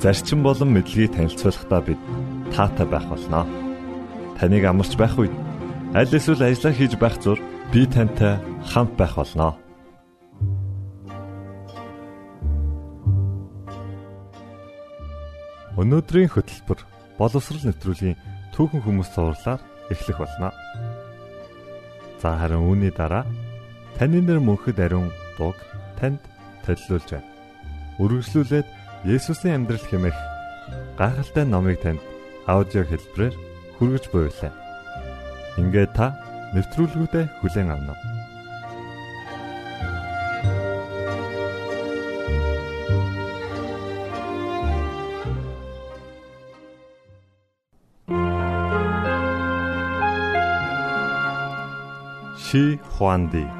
зарчим болон мэдлэгийг танилцуулахдаа бид таатай байх болноо. Таныг амарч байх үед аль эсвэл ажиллаа хийж байх зур би тантай хамт байх болноо. Өнөөдрийн хөтөлбөр боловсрал нэвтрүүлгийн түүхэн хүмүүс зурлаар эхлэх болно. За харин үүний дараа таны нэр мөнхөд ариун дууг танд төлөвлөж байна. Үргэлжлүүлээд Есүсийн амьдрал хэмээх гайхалтай номыг танд аудио хэлбэрээр хүргэж буйлаа. Ингээд та нэвтрүүлгүүдэд хүлээн авна уу? Ши Хуанди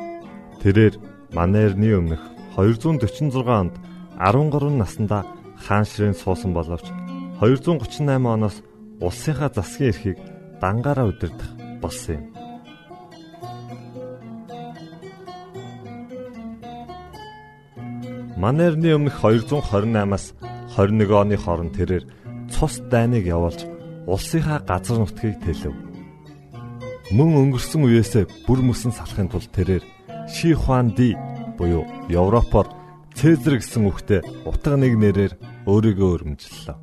Тэрээр Манерны өмнөх 246 онд 13 наснда хаан ширээн суусан боловч 238 оноос улсынхаа засгийн эрхийг дангаараа удирдах болсон юм. Манерны өмнөх 228-аас 21 оны хооронд тэрээр цус дайныг явуулж улсынхаа газар нутгийг тэлэв. Мөн өнгөрсөн үеэсээ бүр мөсөн салахын тулд тэрээр Ши Хуанди буюу Европоор Цезар гэсэн үгтэй утга нэг нэрээр өөрийгөө өргөмжлөлөө.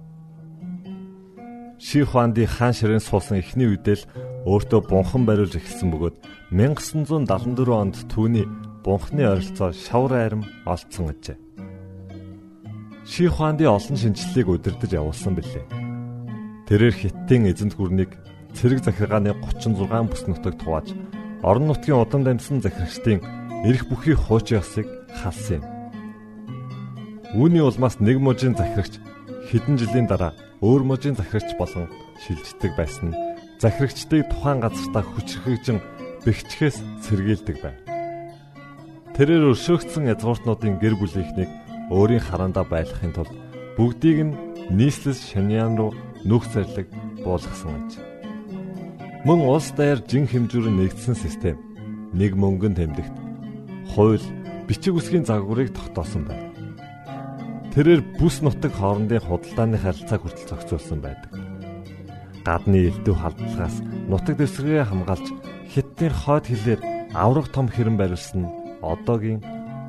Ши Хуанди хаан ширээн суусан эхний үедээ л өөртөө бунхан бариулж эхэлсэн бөгөөд 1974 онд түүний бунхны ойролцоо шавар айрам олцсон ажээ. Ши Хуанди олон шинжлэлийг удирдах явуулсан билээ. Тэрээр Хиттийн эзэнт гүрнийг цэрэг захиргааны 36 бүс нутагт хувааж орон нутгийн удан дамжсан захирагчдын эрх бүхий хууч ясыг халсан юм. Үүний улмаас нэг мужийн захирагч хэдэн жилийн дараа өөр мужийн захирагч болон шилждэг байсан нь захирагчдыг тухайн газартаа хүчрхэгжин бэхжихээс сэргийлдэг байв. Тэрээр өршөөгдсөн язгууртнуудын гэр бүлийнхнийг өөрийн хараандаа байлгахын тулд бүгдийг нь нийслэл шаняан руу нүх зарлаг буулгасан аж. Мөн улс даяар жин хэмжүүрэн нэгдсэн систем нэг мөнгөн тэмдэгт хууль бичиг үсгийн загварыг тогтоосон байна. Тэрээр бүс нутаг хоорондын худалдааны харилцааг хүртэл зохицуулсан байдаг. Гадны элдв халдлагаас нутаг дэвсгэрээ хамгаалж хиттийн хойд хилээр аврах том хэрэм барилсан одоогийн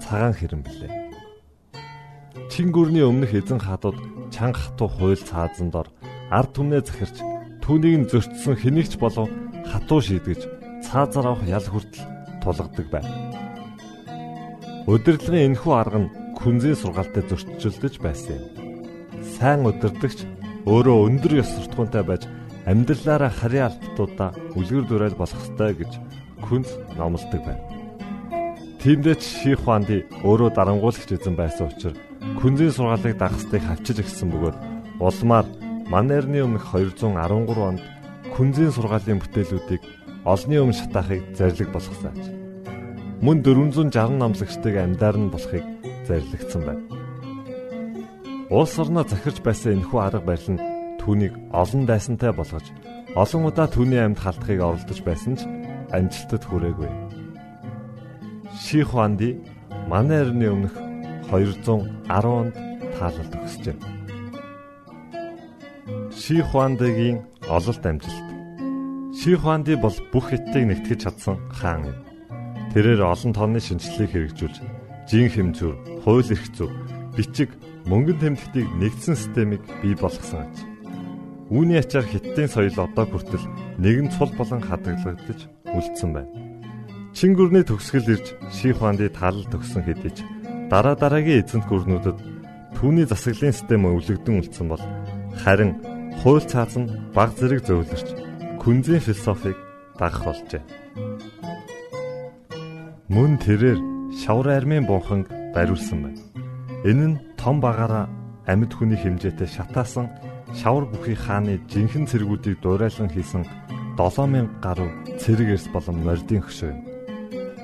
цагаан хэрэм билээ. Чин гүрний өмнөх эзэн хатууд чанга хатуу хууль цаазан дор ард түмнээ захирч түүнийг нь зөрчсөн хэнийгч болов хатуу шийдгэж цаазаар авах ял хүртэл тулгадаг байв. Удирдлагын энэхүү арга нь күнзийн сургаалтай зөрчилдөж байсан юм. Сайн удирдагч өөрөө өндөр ёс суртахуунтай байж амьдралаараа харийн албатуудаа үлгэр дуурайл болох ёстой гэж күнз номлодог байв. Тиймдээ Ши Хуанди өөрөө дарангуулагч эзэн байсан учраас күнзийн сургаалыг дагахстыг хавчиж өгсөн бөгөөд улмаар Манерны өмнөх 213 онд күнзийн сургаалын бүтээлүүдийг олны өмнө шатаахыг зарлиг болгосон. Мөн 460 намлагчдыг амьдаар нь болохыг зарлигдсан байна. Улс орноо захирч байсан энэхүү арга барил нь түүнийг олон дайсантай болгож олон удаа түүний амьд халтахыг оролдож байсан ч амжилтад хүрээгүй. Ши Хуанди манай эртний өмнөх 210 онд таалалд өгсөж байна. Ши Хуандигийн ололт амжилт. Ши Хуанди бол бүх хиттийг нэгтгэж чадсан хаан юм. Тэрээр олон тооны шинжилгээг хэрэгжүүлж, жин хэмжүүр, хууль эрх зүйн, бичиг, мөнгөн тэмдэгтийг нэгдсэн системийг бий болгосон аж. Үүний ачаар Хиттийн соёл одоо хүртэл нэгэн цул болон хадгалагдаж үлдсэн байна. Чингүрний төгсгөл ирж Ших хаанды талал төгсөн хэдий дараа дараагийн эзэнт гүрнүүдэд түүний засаглалын систем өвлөгдөн үлдсэн бол харин хууль цааз нь баг зэрэг зөвлөрч күнзийн философиг дагах болжээ. Мөн тэрээр шавар армийн бунханг бариулсан байна. Энэ нь том багаараа амьд хүний хэмжээтэй шатаасан шавар бүхий хааны жинхэнэ цэргүүдийг дуурайлан хийсэн 7000 гаруй цэрэг эрс болон мордын хөшөө юм.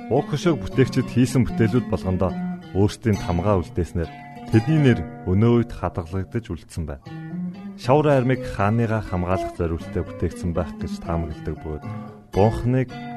Уг хөшөөг бүтээгчид хийсэн бүтээлүүд болгондоо өөрсдийн тамгаа үлдээснээр тэдний нэр өнөө үед хадгалагдаж үлдсэн байна. Шавар армийг хааныгаа хамгаалах зорилттой бүтээгдсэн байх гэж таамагладаг бөгөөд бунхныг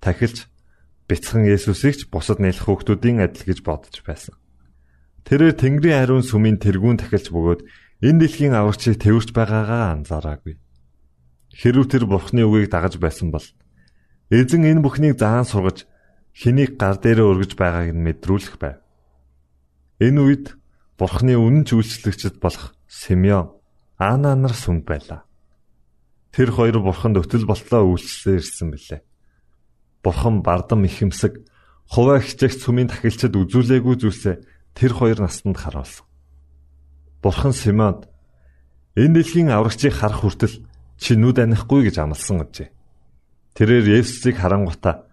Тахилч бяцхан Есүсийг ч бусад нэлэх хүүхдүүдийн адил гэж бодож байсан. Тэрээр Тэнгэрийн ариун сүмийн тэргүүн тахилч бөгөөд энэ дэлхийн аврагчийг тэрвэрч байгаагаа анзаараагүй. Хэрв тэр Бурхны үгийг дагаж байсан бол эзэн энэ бүхнийг заан сургаж хэнийг гар дээрээ өргөж байгааг нь мэдрүүлэх байв. Энэ үед Бурхны үнэн ч үйлчлэгчд болох Симеон, Ана нар сүмд байлаа. Тэр хоёр Бурханд өтөл болтлоо үйлчлэлээр ирсэн билээ. Бурхан бардам ихэмсэг хуваа хичээх сүмийн тахилчид үзүүлээгүй зүйлсээ тэр хоёр настанд харуулсан. Бурхан Симонд энэ дэлхийн аврагчийг харах хүртэл чи нүд анихгүй гэж амласан гэжээ. Тэрээр Есүсийг харангуйта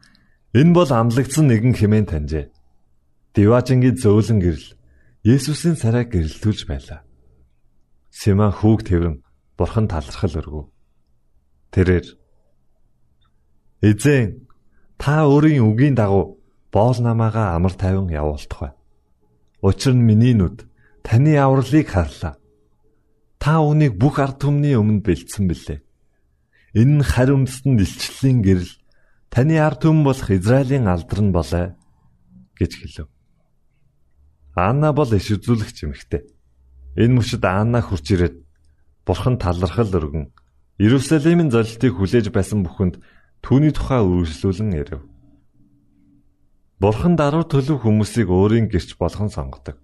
энэ бол амлагдсан нэгэн хэмээн таньжээ. Диважингийн зөөлөн гэрэл Есүсийн царайг гэрэлтүүлж байлаа. Симон хүүг тэрэн бурхан талархал өргөв. Тэрээр Эзэн та өөрийн үгийн дагуу боол намаагаа амар тайван явуултах бай. Учир нь миний нүд таны авралыг харлаа. Та үүнийг бүх ард түмний өмнө бэлдсэн билээ. Энэ нь үндэстэн илчлэлийн гэрэл таны ард түмэн болох Израилийн алдар нь болоо гэж хэлв. Анна бол иш үзүүлэгч эмэгтэй. Энэ мөчөд Анна хурж ирээд бурхан талархал өргөн Иерусалимын золилтыг хүлээж байсан бүхэнд түүний тухай үргэлжлүүлэн ирэв. Бурхан даруй төлөв хүмүүсийг өөрийн гэрч болгон сонгодог.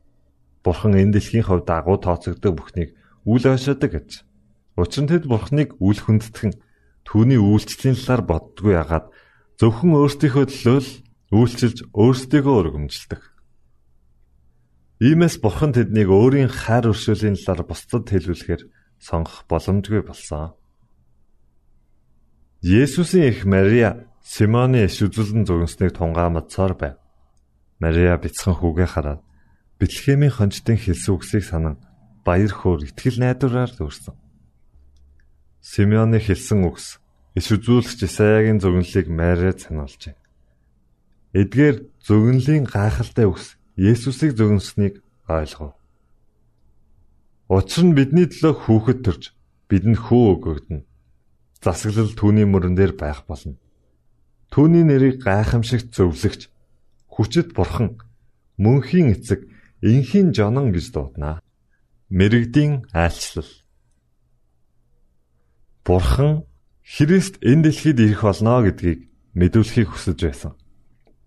Бурхан энэ дэлхийн хувьд агуу тооцогддог бүхнийг үл ойшоодог гэж. Учир нь тэд Бурханыг үл хүндэтгэн түүний үйлчлэлийн талаар боддгүй ягаад зөвхөн өөрсдийнхөө төлөө л үйлчилж өөрсдийгөө өргөмжилдэг. Иймээс Бурхан тэднийг өөрийн хайр өршөөлийн талаар бусдад хэлүүлэхээр сонгох боломжгүй болсон. Есүсийн эх Мария Симоны иш үзүүлэн зогнсныг тунгаамдсаар байв. Мария бяцхан хүүгээ хараад Бэтлехемийн хончдын хэлсэн үгсийг санан баяр хөөр итгэл найдвараар дүүрсэн. Симеоны хэлсэн үгс иш үзүүлэгч Исаягийн зөвнөлийг Мариад сануулжээ. Эдгээр зөвнөлийн гайхалтай үгс Есүсийг зөвнөснийг ойлгов. Учир нь бидний төлөө хүүхэд төрж бидэнд хөө өгөгдөнө. Засаглал түүний мөрөн дээр байх болно. Түүний нэрийг гайхамшигт зөвлөгч хүчит бурхан мөнхийн эцэг инхийн жонон гэж дуудана. Мэргэдийн айлчлал. Бурхан Христ энэ дэлхийд ирэх болно гэдгийг мэдүүлэхийг хүсэж байсан.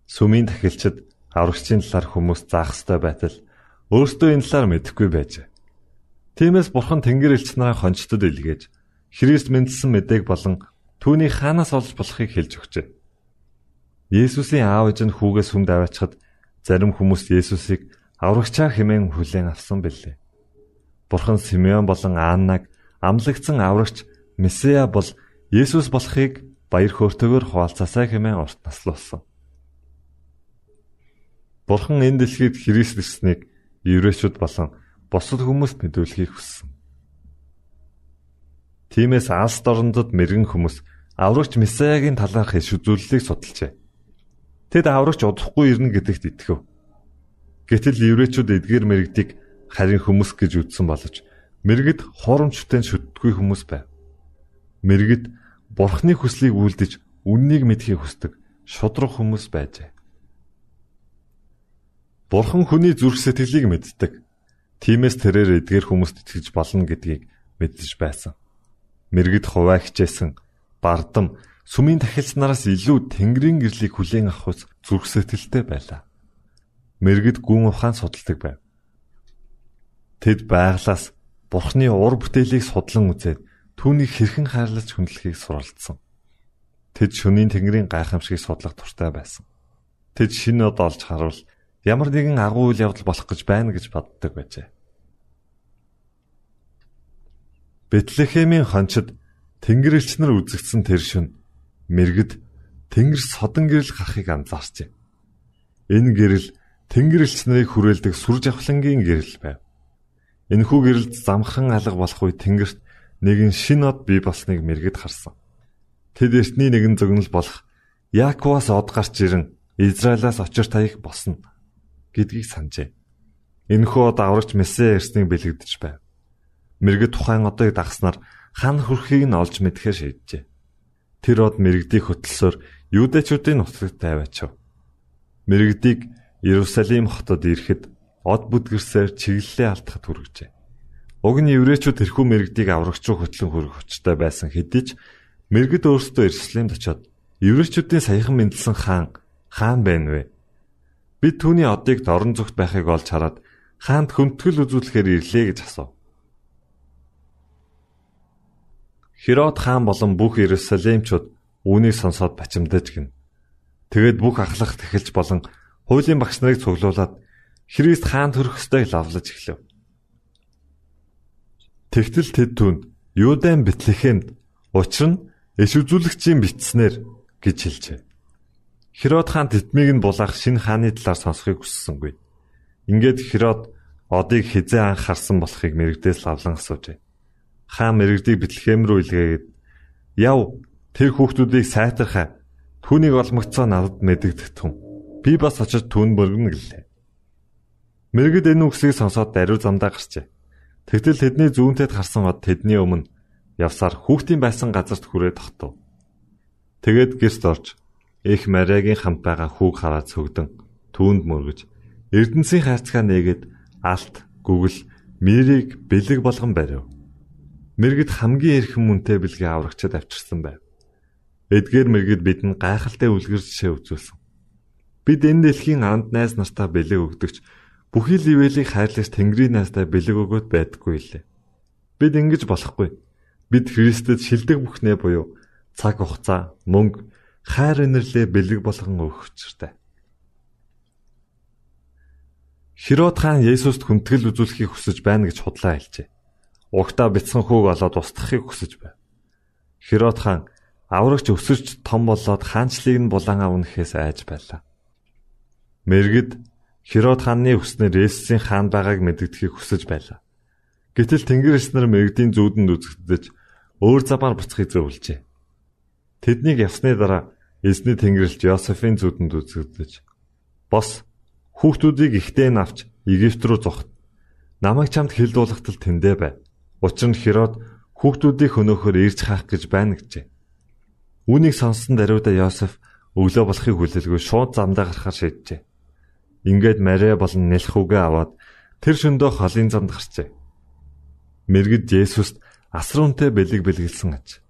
Сүмийн тахилчид аврагчийн талаар хүмүүс заах ёстой байтал өөртөө энэ талаар мэдэхгүй байжээ. Тиймээс Бурхан Тэнгэр элч нараа хончтод илгээж Христ мэндэлсэн мэдээг болон түүний хаанаас олж болохыг хэлж өгчээ. Есүсийн аав ээж нь хүүгээ сүмд аваачхад зарим хүмүүс Есүсийг аврагчаа хэмээн хүлээн авсан билээ. Бурхан Симеон болон Аннаг амлагдсан аврагч Месиа бол Есүс болохыг баяр хөөртэйгээр хуваалцаасаа хэмээн урт наслуулсан. Бурхан энэ дэлхийд Христ ирснийг еврейчүүд болон бусад хүмүүст мэдүүлэхийг хүссэн. Тиймээс алс дорндод мэрэгэн хүмүүс аврагч Месиагийн талаарх иш үзүүлэлтийг судалжээ. Тэд аврагч удахгүй ирнэ гэдэгт итгэв. Гэтэл еврейчүүд эдгээр мэрэгдийг харин хүмүүс гэж үзсэн боловч мэрэгд хуурамчтай шүтдэггүй хүмүүс байв. Мэрэгд бурхны хүслийг үйлдэж үннийг мэдхийг хүсдэг шудраг хүмүүс байжээ. Бурхан хүний зүрх сэтгэлийг мэддэг. Тиймээс тэрээр эдгээр хүмүүст итгэж болно гэдгийг мэдэж байсан. Мэргэд хуваа хичээсэн бардам сүмийн тахилчнараас илүү тэнгэрийн гэрлийг хүлээн авах ус зүрх сэтгэлтэй байлаа мэрэгд гүн ухаан судалдаг байв. Тэд байглаас Бурхны ур бүтээлийг судлан үзээд түүнийг хэрхэн хайрлаж хүндлэхийг суралцсан. Тэд шөнийн тэнгэрийн гайхамшигыг судлах туртай байсан. Тэд шинэ од олж харуул ямар нэгэн агуу үйл явдал болох гэж байна гэж боддог байжээ. Бэтлехемийн хончид Тэнгэрлэгч нар үзэгдсэн тэр шөн мэрэгд тэнгэр содон гэрэл гарахыг анзаарчээ. Энэ гэрэл тэнгэрлэгч нарыг хүрээлдэг сүр жавхлангийн гэрэл байв. Энэхүү гэрэлд замхан алга болох үе тэнгэрт нэгэн шин од бий болсныг мэрэгд харсан. Тэд эртний нэгэн зөгнөл болох Яаковаас од гарч ирэн Израилаас очир таях босно гэдгийг санджээ. Энэхүү од аврагч Месэ ирснийг бэлэгдэж байв. Мэргэд тухайн одыг дагснаар хан хүрхийг нь олж мэдхээр шийджээ. Тэр од мэрэгдийг хөтлсөөр юудэчүүдийн нутагт тавиачав. Мэрэгдийг Иерусалим хотод ирэхэд од бүдгэрсээр чиглэлээ алдахад хүргэжээ. Уг нь еврейчүүд тэрхүү мэрэгдийг аврагч руу хөтлөн хүргэх хүчтэй байсан хэдий ч мэрэгд өөрсдөө Иерусалимд очиод еврейчүүдийн саяхан мэндэлсэн хаан хаан байна вэ? Бид түүний одыг дорн зүгт байхыг олж хараад хаанд хүндэтгэл үзүүлэхээр ирлээ гэж асуув. Херод хаан болон бүх Иерусалимчууд үүнийг сонсоод бачимдаж гин. Тэгэд бүх ахлах тэхэлж болон хуулийн багш нарыг цуглуулад Христ хаанд төрөх ёстойг лавлаж эхлэв. Тэгтэл тэд түнд Юудан Бэтлехемд учир нь иш үзүүлэгчийн бичснэр гэж хэлжээ. Херод хаан тэтмийг нь булаах шинэ хааны талаар сонсохыг хүссэнгүй. Ингээд Херод одыг хизээ анх харсан болохыг мэрэгдээс лавлан асуужээ. Хаан мэрэгдийг Бэтлехэм рүү илгээгээд "Яв, тэр хүүхдүүдийг сайтархаа. Түүнийг олмогцоо надад мэдэгдэх түн. Би бас очиж түүн мөргөнө" гэлээ. Мэргэд энэ үгсийг сонсоод даруй замдаа гарчээ. Тэгтэл тэдний зүүнтэд харсан од тэдний өмнө явсаар хүүхдийн байсан газарт хүрээд тогтов. Тэгээд гэрст орж их Мариагийн хамт байгаа хүүг хараад цөгдөн түүнд мөргөж Эрдэнсийн хайрцгаа нээгээд алт, гүгэл, мэрийг бэлэг болгон барив. Мэргэд хамгийн эрхэм мөнтэй бэлгээ аврагчад авчирсан байв. Эдгээр мэргэд бидэнд гайхалтай үлгэр жишээ үзүүлсэн. Бид энэ дэлхийн анд найз нартаа бэлэг өгдөгч бүхий л ивэлийг хайрлаж Тэнгэрийн найздаа бэлэг өгөөд байдаггүй лээ. Бид ингэж болохгүй. Бид Христэд шилдэг бүхнээ буюу цаг хугацаа, мөнгө, хайр инэрлээ бэлэг болгон өгөх учиртай. Херод хаан Есүст хүндэтгэл үзүүлэхийг хүсэж байна гэж худлаа хэлжээ угтаа бяцхан хүүг олоод устгахыг хүсэж байв. Херод хаан аврагч өсөж том болоод хаанчлыг нь булан авнахээс айж байлаа. Мэргэд Херод хааны хүснээр Есүсийн хаан байгааг мэдгэдгийг хүсэж байлаа. Гэтэл Тэнгэр эснэр мэрэгдийн зүүдэнд үзэгдэж өөр замаар буцахыг зөвлөжээ. Тэднийг явсны дараа эзний Тэнгэрлэгч Йосефийн зүүдэнд үзэгдэж бос хүүхдүүдийг ихтэй навч Египт рүү зогт. Намайг чамд хилдуулахтал тэндэ бай. Учир нь Херод хүүхдүүдийг хөнөөхөөр ирж хаах гэж байна гэжээ. Үүнийг сонссон даруйда Йосеф өглөө болохыг хүлээлгүй шууд замдаа гарахаар шийджээ. Ингээд Мария болон Нэлхүүгээ аваад тэр шөндөө холын замд гарчээ. Мэргэд Есүст асруунтай бэлэг бэлгэлсэн аж.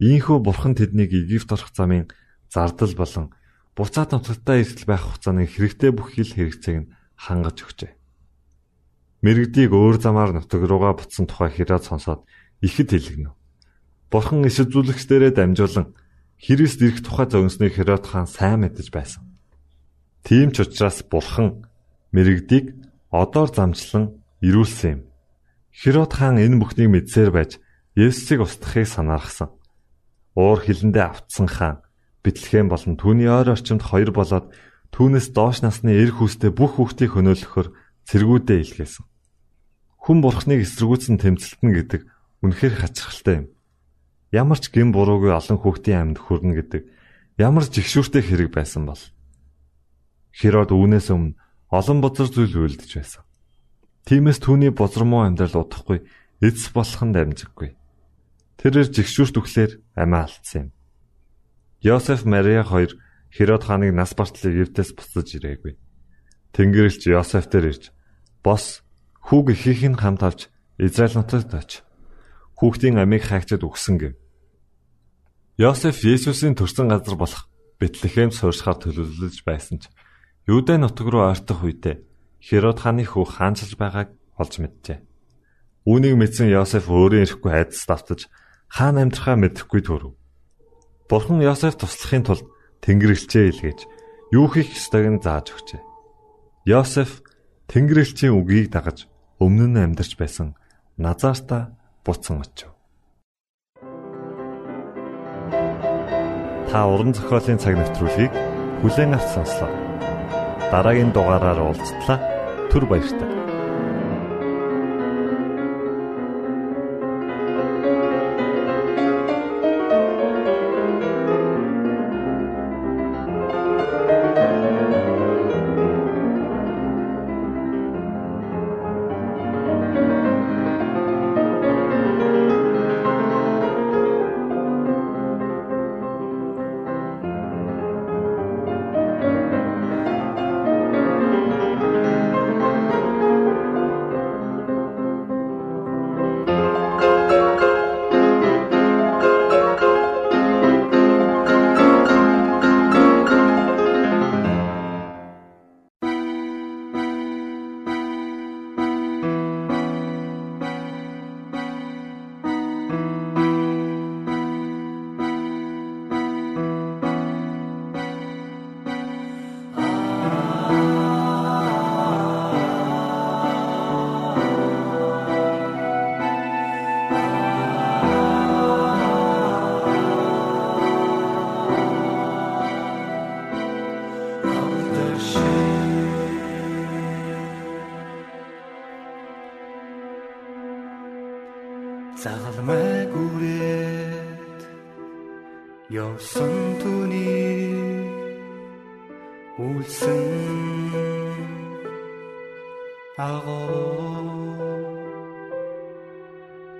Ийхүү бурхан тэднийг Египт орох замын зардал болон буцаад нутагтаа ирсэл байх хугацааны хэрэгтэй бүх хил хэрэгцээг нь хангаж өгчээ. Мэргэдийг өөр замаар нутаг руугаа буцсан тухай Херод сонсоод ихэд хэлгэнэ. Бурхан иш үзүүлэгчдэрээ дамжуулан Христ ирэх тухай зогсныг Херод хаан сайн мэдэж байсан. Тийм ч учраас Бурхан мэрэгдийг одоор замчлан ирүүлсэн юм. Херод хаан энэ бүхнийг мэдсээр байж Есүсийг устгахыг санаарсан. Уур хилэндээ автсан хаан Бэтлехэм болон түүний ойр орчимд хоёр болоод түүнээс доош насны эр хүүстэй бүх хүүхдийг хөнөөлөхөөр цэргүүдээ илгээсэн. Хүн бурхныг эсэргүүцэн тэмцэлтэн гэдэг үнэхээр хачирхалтай юм. Ямар ч гин буруугүй олон хүүхдийн амьд хүрнэ гэдэг ямар жигшүүртэй хэрэг байсан бол. Херод үүнээс өмнө олон бозар зүйл үйлдэж байсан. Тиймээс түүний бозромоо амьдрал удахгүй эцс болохын дамжиггүй. Тэрээр жигшүүрт өглөөр амиа алдсан юм. Йосеф Мария хоёр Херод хааныг нас бартлыг эвдээс буцаж ирээгүй. Тэнгэрлэгч Йосеф дээр ирж бос хүүг ихийг нь хамт авч Израиль нутагт оч. Хүүхдийн амийг хайчаад өгсөн гэв. Йосеф Есүсийн төрсэн газар болох Бэтлехэм сууршихаар төлөвлөж байсан ч Юудэ нутаг руу ойртох үедээ Херод хааны хүү хаанчилж байгааг олж мэджээ. Үүнийг мэдсэн Йосеф өөрөө ирэхгүй айдас давтаж хаан амьдрахаа мэдэхгүй төрөв. Бурхан Йосеф туслахын тулд Тэнгэрлэгчээ илгээж юу хийх ёстойг нь зааж өгчээ. Йосеф Тэнгэрлэгчийн үгийг дагаж өмнө нь амьдарч байсан Назарта буцсан очив. Та уран зохиолын цаг навтруулыг бүлээн авч сонслоо. Дараагийн дугаараар уулзтлаа. Түр баярлалаа.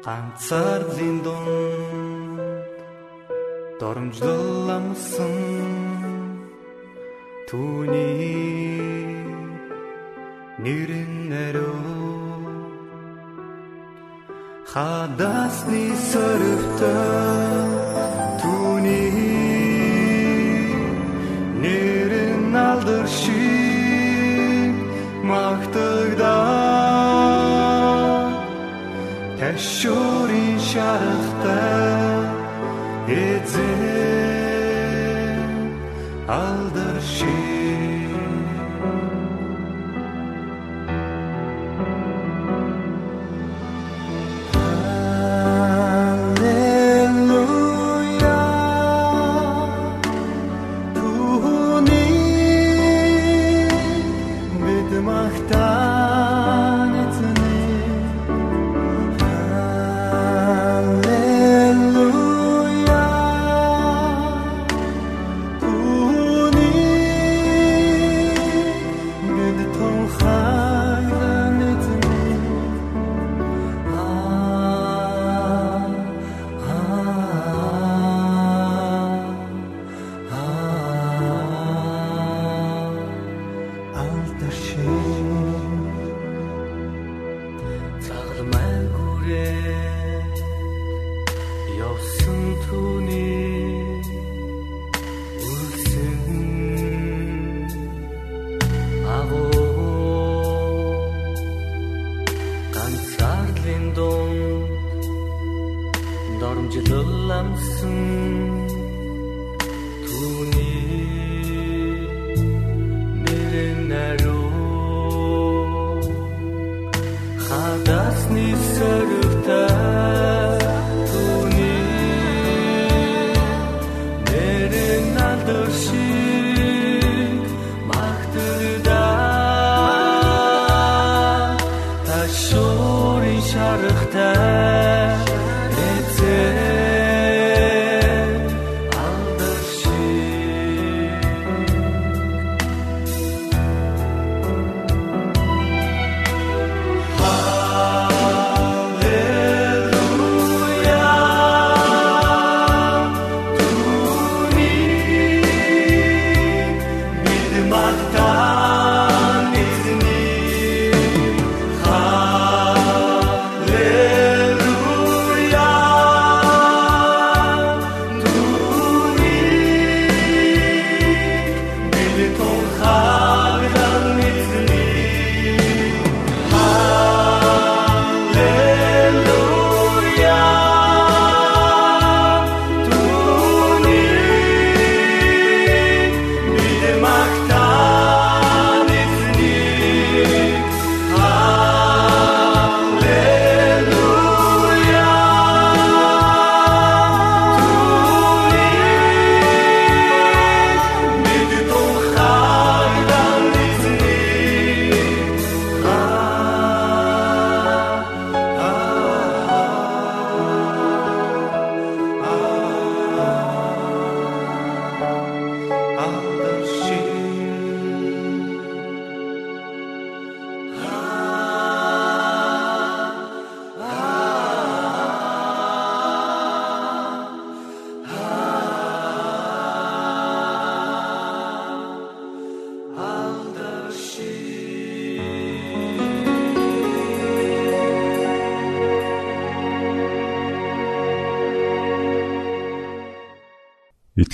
Ганцаар зиндон доромжлол амсан түүний нэрэн нэрөө хадасны сөрөвтөө тэшүүрийн шарахтай эзэн алдар шарахтай эцээ